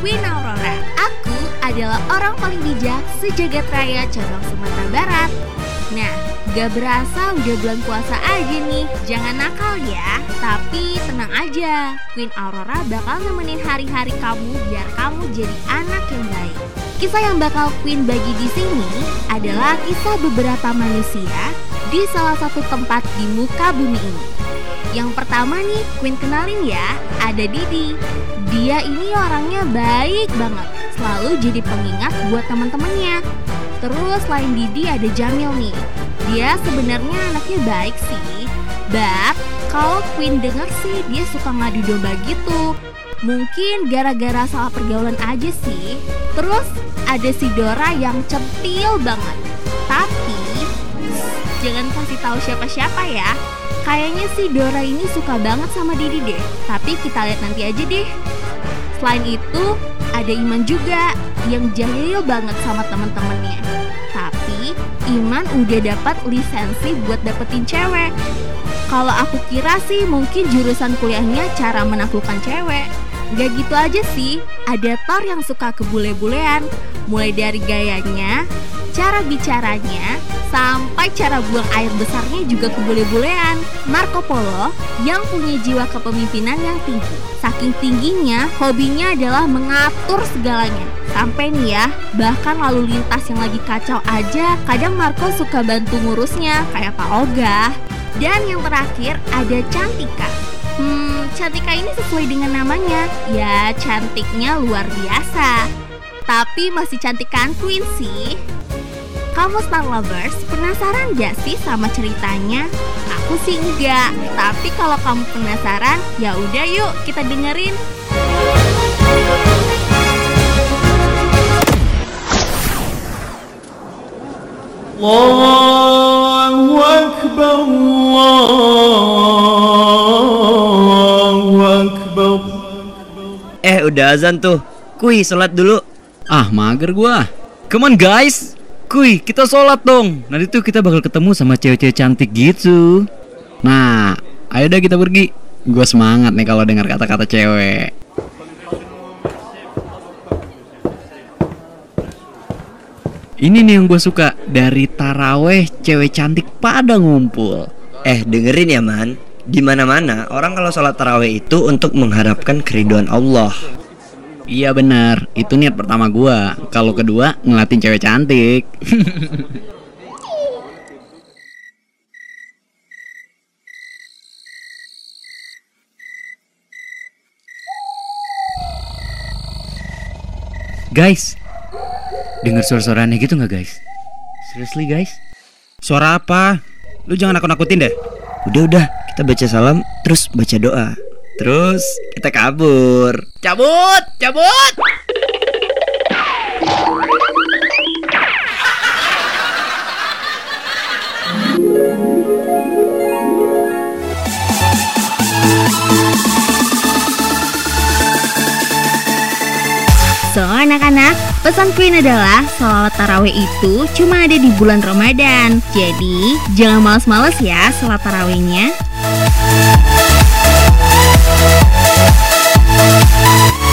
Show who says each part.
Speaker 1: Queen Aurora. Aku adalah orang paling bijak sejagat raya cabang Sumatera Barat. Nah, gak berasa udah bulan puasa aja nih. Jangan nakal ya. Tapi tenang aja, Queen Aurora bakal nemenin hari-hari kamu biar kamu jadi anak yang baik. Kisah yang bakal Queen bagi di sini adalah kisah beberapa manusia di salah satu tempat di muka bumi ini. Yang pertama nih, Queen kenalin ya, ada Didi. Dia ini orangnya baik banget, selalu jadi pengingat buat teman-temannya. Terus selain Didi ada Jamil nih. Dia sebenarnya anaknya baik sih. But kalau Queen denger sih dia suka ngadu domba gitu. Mungkin gara-gara salah pergaulan aja sih. Terus ada si Dora yang centil banget. Tapi jangan kasih tahu siapa-siapa ya. Kayaknya si Dora ini suka banget sama Didi deh. Tapi kita lihat nanti aja deh. Selain itu, ada Iman juga yang jahil banget sama temen-temennya. Tapi Iman udah dapat lisensi buat dapetin cewek. Kalau aku kira sih mungkin jurusan kuliahnya cara menaklukkan cewek. Gak gitu aja sih, ada Thor yang suka kebule-bulean. Mulai dari gayanya, cara bicaranya, sampai cara buang air besarnya juga kebule-bulean. Marco Polo yang punya jiwa kepemimpinan yang tinggi. Saking tingginya, hobinya adalah mengatur segalanya. Sampai nih ya, bahkan lalu lintas yang lagi kacau aja, kadang Marco suka bantu ngurusnya, kayak Pak Oga. Dan yang terakhir ada Cantika. Hmm, Cantika ini sesuai dengan namanya, ya cantiknya luar biasa. Tapi masih cantikan Queen sih. Kamu Star Lovers penasaran gak sih sama ceritanya? Aku sih enggak, tapi kalau kamu penasaran, ya udah yuk kita dengerin.
Speaker 2: Allahu Akbar Allahu Akbar.
Speaker 3: Eh udah azan tuh. Kui sholat dulu.
Speaker 4: Ah mager gua. Come on guys Kui kita sholat dong. Nanti tuh kita bakal ketemu sama cewek-cewek cantik gitu. Nah ayo dah kita pergi. Gua semangat nih kalau dengar kata-kata cewek. Ini nih yang gue suka Dari taraweh cewek cantik pada ngumpul.
Speaker 3: Eh dengerin ya man. Di mana mana orang kalau sholat taraweh itu untuk mengharapkan keriduan Allah.
Speaker 4: Iya benar, itu niat pertama gua. Kalau kedua ngelatin cewek cantik. guys, dengar suara-suara aneh gitu nggak guys? Seriously guys?
Speaker 5: Suara apa? Lu jangan nakut-nakutin deh.
Speaker 3: Udah udah, kita baca salam terus baca doa. Terus kita kabur.
Speaker 4: Cabut, cabut.
Speaker 1: So anak-anak, pesan Queen adalah sholat taraweh itu cuma ada di bulan Ramadan. Jadi jangan males-males ya sholat tarawehnya. we